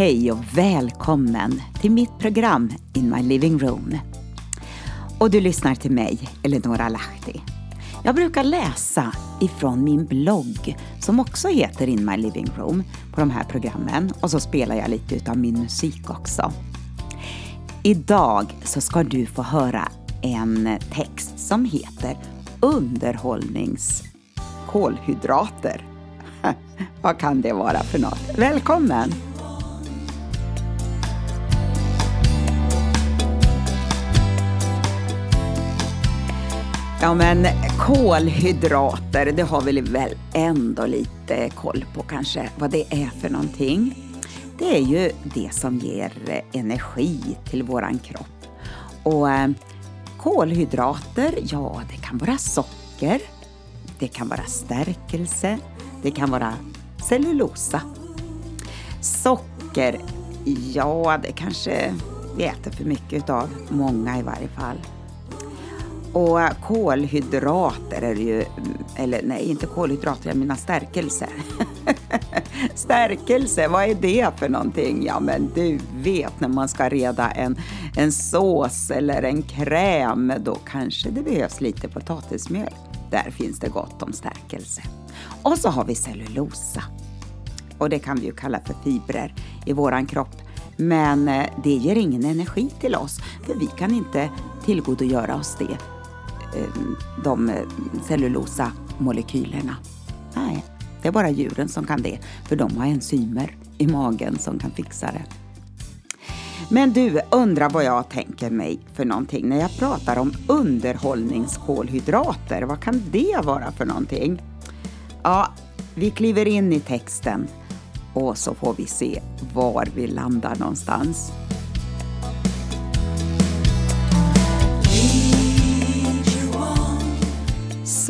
Hej och välkommen till mitt program In My Living Room. Och du lyssnar till mig, Eleonora Lahti. Jag brukar läsa ifrån min blogg som också heter In My Living Room på de här programmen och så spelar jag lite utav min musik också. Idag så ska du få höra en text som heter Underhållningskolhydrater. Vad kan det vara för något? Välkommen! Ja men kolhydrater, det har vi väl ändå lite koll på kanske vad det är för någonting. Det är ju det som ger energi till våran kropp. Och eh, kolhydrater, ja det kan vara socker, det kan vara stärkelse, det kan vara cellulosa. Socker, ja det kanske vi äter för mycket utav, många i varje fall. Och kolhydrater är det ju, eller nej inte kolhydrater, jag menar stärkelse. stärkelse, vad är det för någonting? Ja men du vet när man ska reda en, en sås eller en kräm, då kanske det behövs lite potatismjöl. Där finns det gott om stärkelse. Och så har vi cellulosa. Och det kan vi ju kalla för fibrer i våran kropp. Men eh, det ger ingen energi till oss, för vi kan inte tillgodogöra oss det Eh, de eh, cellulosa molekylerna. Nej, det är bara djuren som kan det, för de har enzymer i magen som kan fixa det. Men du, undrar vad jag tänker mig för någonting när jag pratar om underhållningskolhydrater. Vad kan det vara för någonting? Ja, vi kliver in i texten och så får vi se var vi landar någonstans.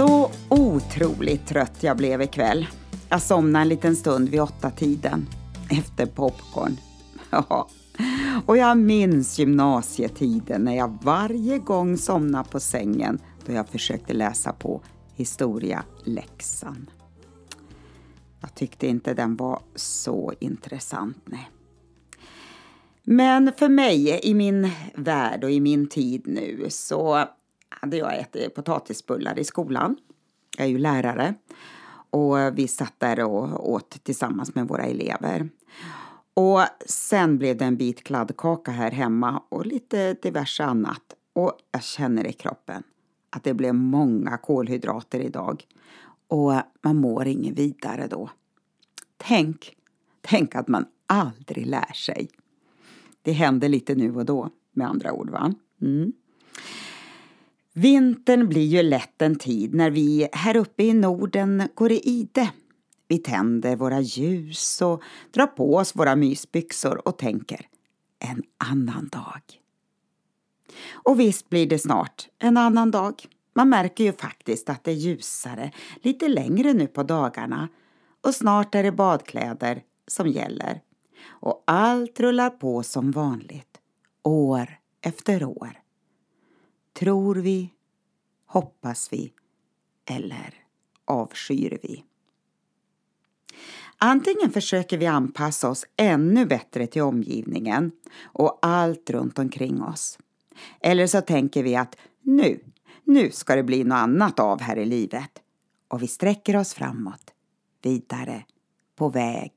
Så otroligt trött jag blev ikväll. Jag somnade en liten stund vid åtta tiden efter popcorn. Ja. Och jag minns gymnasietiden när jag varje gång somnade på sängen då jag försökte läsa på historialäxan. Jag tyckte inte den var så intressant, nej. Men för mig i min värld och i min tid nu så hade jag ätit potatisbullar i skolan. Jag är ju lärare och vi satt där och åt tillsammans med våra elever. Och sen blev det en bit kladdkaka här hemma och lite diverse annat. Och jag känner i kroppen att det blev många kolhydrater idag. Och man mår inget vidare då. Tänk, tänk att man aldrig lär sig. Det händer lite nu och då, med andra ord. va? Mm. Vintern blir ju lätt en tid när vi här uppe i Norden går i ide. Vi tänder våra ljus och drar på oss våra mysbyxor och tänker en annan dag. Och visst blir det snart en annan dag. Man märker ju faktiskt att det är ljusare lite längre nu på dagarna och snart är det badkläder som gäller. Och allt rullar på som vanligt, år efter år. Tror vi, hoppas vi eller avskyr vi? Antingen försöker vi anpassa oss ännu bättre till omgivningen och allt runt omkring oss. Eller så tänker vi att nu, nu ska det bli något annat av här i livet. Och vi sträcker oss framåt, vidare, på väg,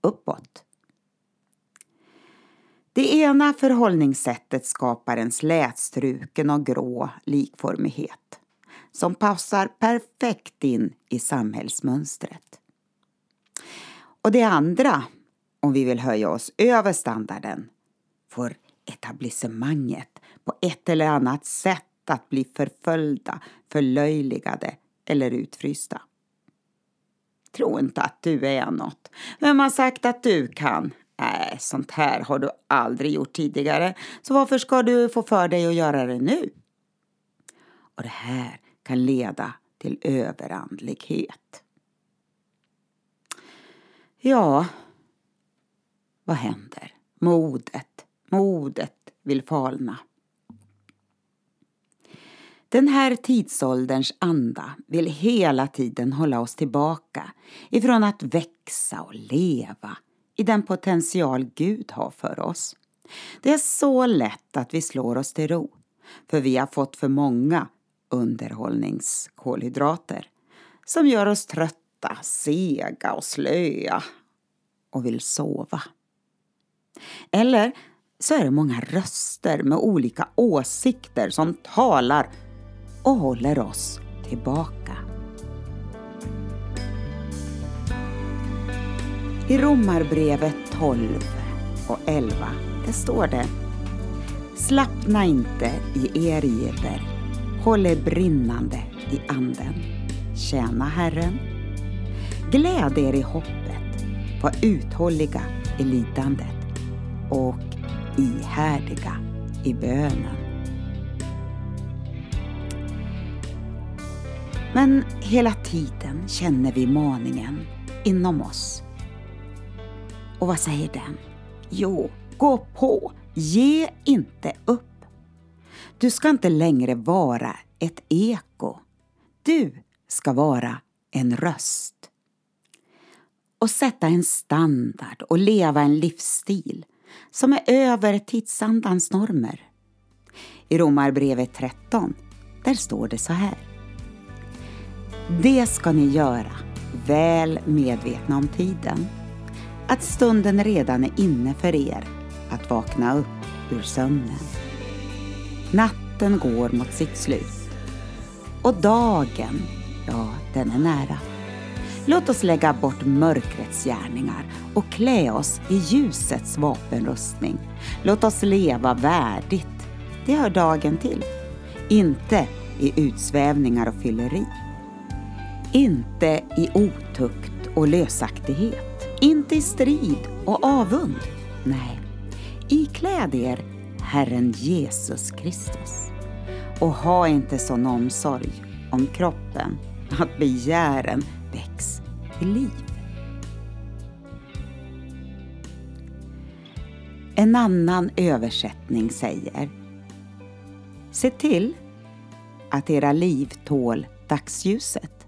uppåt. Det ena förhållningssättet skapar en slätstruken och grå likformighet som passar perfekt in i samhällsmönstret. Och det andra, om vi vill höja oss över standarden, får etablissemanget på ett eller annat sätt att bli förföljda, förlöjligade eller utfrysta. Tro inte att du är något. Vem har sagt att du kan? Nej, sånt här har du aldrig gjort tidigare, så varför ska du få för dig att göra det nu? Och det här kan leda till överandlighet. Ja, vad händer? Modet, modet vill falna. Den här tidsålderns anda vill hela tiden hålla oss tillbaka ifrån att växa och leva i den potential Gud har för oss. Det är så lätt att vi slår oss till ro, för vi har fått för många underhållningskolhydrater som gör oss trötta, sega och slöa och vill sova. Eller så är det många röster med olika åsikter som talar och håller oss tillbaka. I Romarbrevet 12 och 11 det står det Slappna inte i er iver, håll er brinnande i anden. Tjäna Herren. Gläd er i hoppet, var uthålliga i lidandet och ihärdiga i bönen. Men hela tiden känner vi maningen inom oss. Och vad säger den? Jo, gå på, ge inte upp. Du ska inte längre vara ett eko. Du ska vara en röst. Och sätta en standard och leva en livsstil som är över tidsandans normer. I Romarbrevet 13, där står det så här. Det ska ni göra, väl medvetna om tiden, att stunden redan är inne för er att vakna upp ur sömnen. Natten går mot sitt slut och dagen, ja, den är nära. Låt oss lägga bort mörkrets gärningar och klä oss i ljusets vapenrustning. Låt oss leva värdigt. Det hör dagen till. Inte i utsvävningar och fylleri. Inte i otukt och lösaktighet. Inte i strid och avund. Nej, ikläd er Herren Jesus Kristus. Och ha inte sån omsorg om kroppen att begären väcks till liv. En annan översättning säger Se till att era liv tål dagsljuset.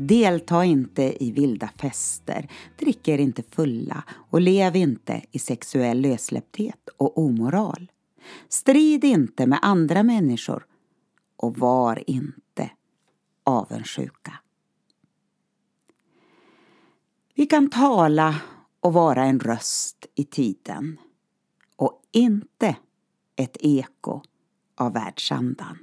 Delta inte i vilda fester, drick er inte fulla och lev inte i sexuell lössläppthet och omoral. Strid inte med andra människor och var inte avundsjuka. Vi kan tala och vara en röst i tiden och inte ett eko av världsandan.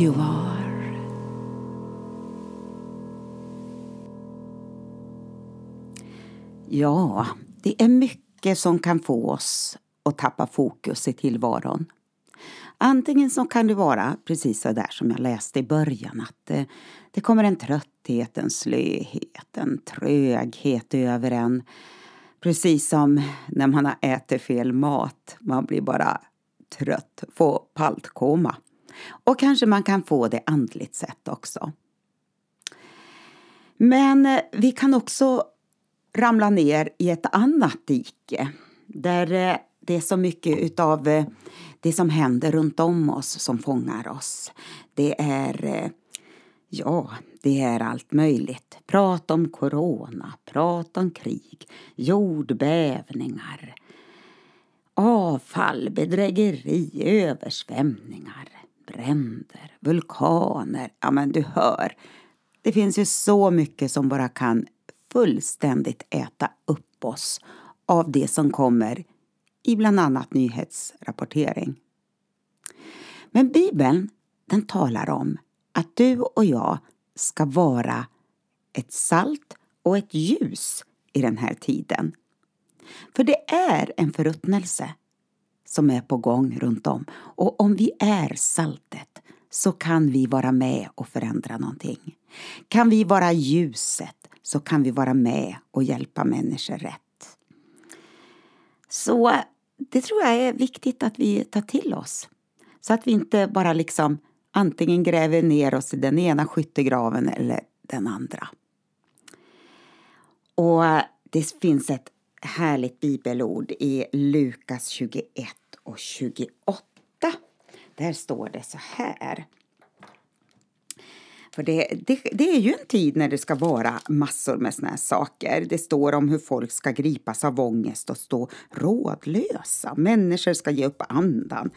you are. Ja, det är mycket som kan få oss att tappa fokus i tillvaron. Antingen så kan det vara precis så där som jag läste i början att det, det kommer en trötthet, en slöhet, en tröghet över en. Precis som när man har ätit fel mat. Man blir bara trött, får paltkoma. Och kanske man kan få det andligt sett också. Men eh, vi kan också ramla ner i ett annat dike där eh, det är så mycket utav eh, det som händer runt om oss som fångar oss. Det är, ja, det är allt möjligt. Prat om corona, prat om krig, jordbävningar, avfall, bedrägeri, översvämningar, bränder, vulkaner. Ja, men du hör. Det finns ju så mycket som bara kan fullständigt äta upp oss av det som kommer i bland annat nyhetsrapportering. Men Bibeln den talar om att du och jag ska vara ett salt och ett ljus i den här tiden. För det är en förruttnelse som är på gång runt om. Och om vi är saltet så kan vi vara med och förändra någonting. Kan vi vara ljuset så kan vi vara med och hjälpa människor rätt. Så det tror jag är viktigt att vi tar till oss. Så att vi inte bara liksom antingen gräver ner oss i den ena skyttegraven eller den andra. Och det finns ett härligt bibelord i Lukas 21 och 28. Där står det så här. För det, det, det, är ju en tid när det ska vara massor med såna här saker. Det står om hur folk ska gripas av ångest och stå rådlösa. Människor ska ge upp andan.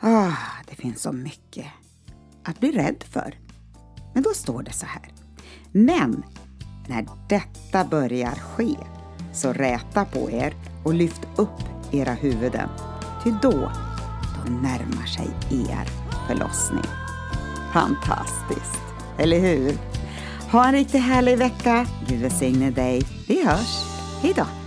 Ah, det finns så mycket att bli rädd för. Men då står det så här. Men när detta börjar ske, så räta på er och lyft upp era huvuden. Ty då, då närmar sig er förlossning. Fantastiskt, eller hur? Ha en riktigt härlig vecka. Gud välsigne dig. Vi hörs. Hejdå!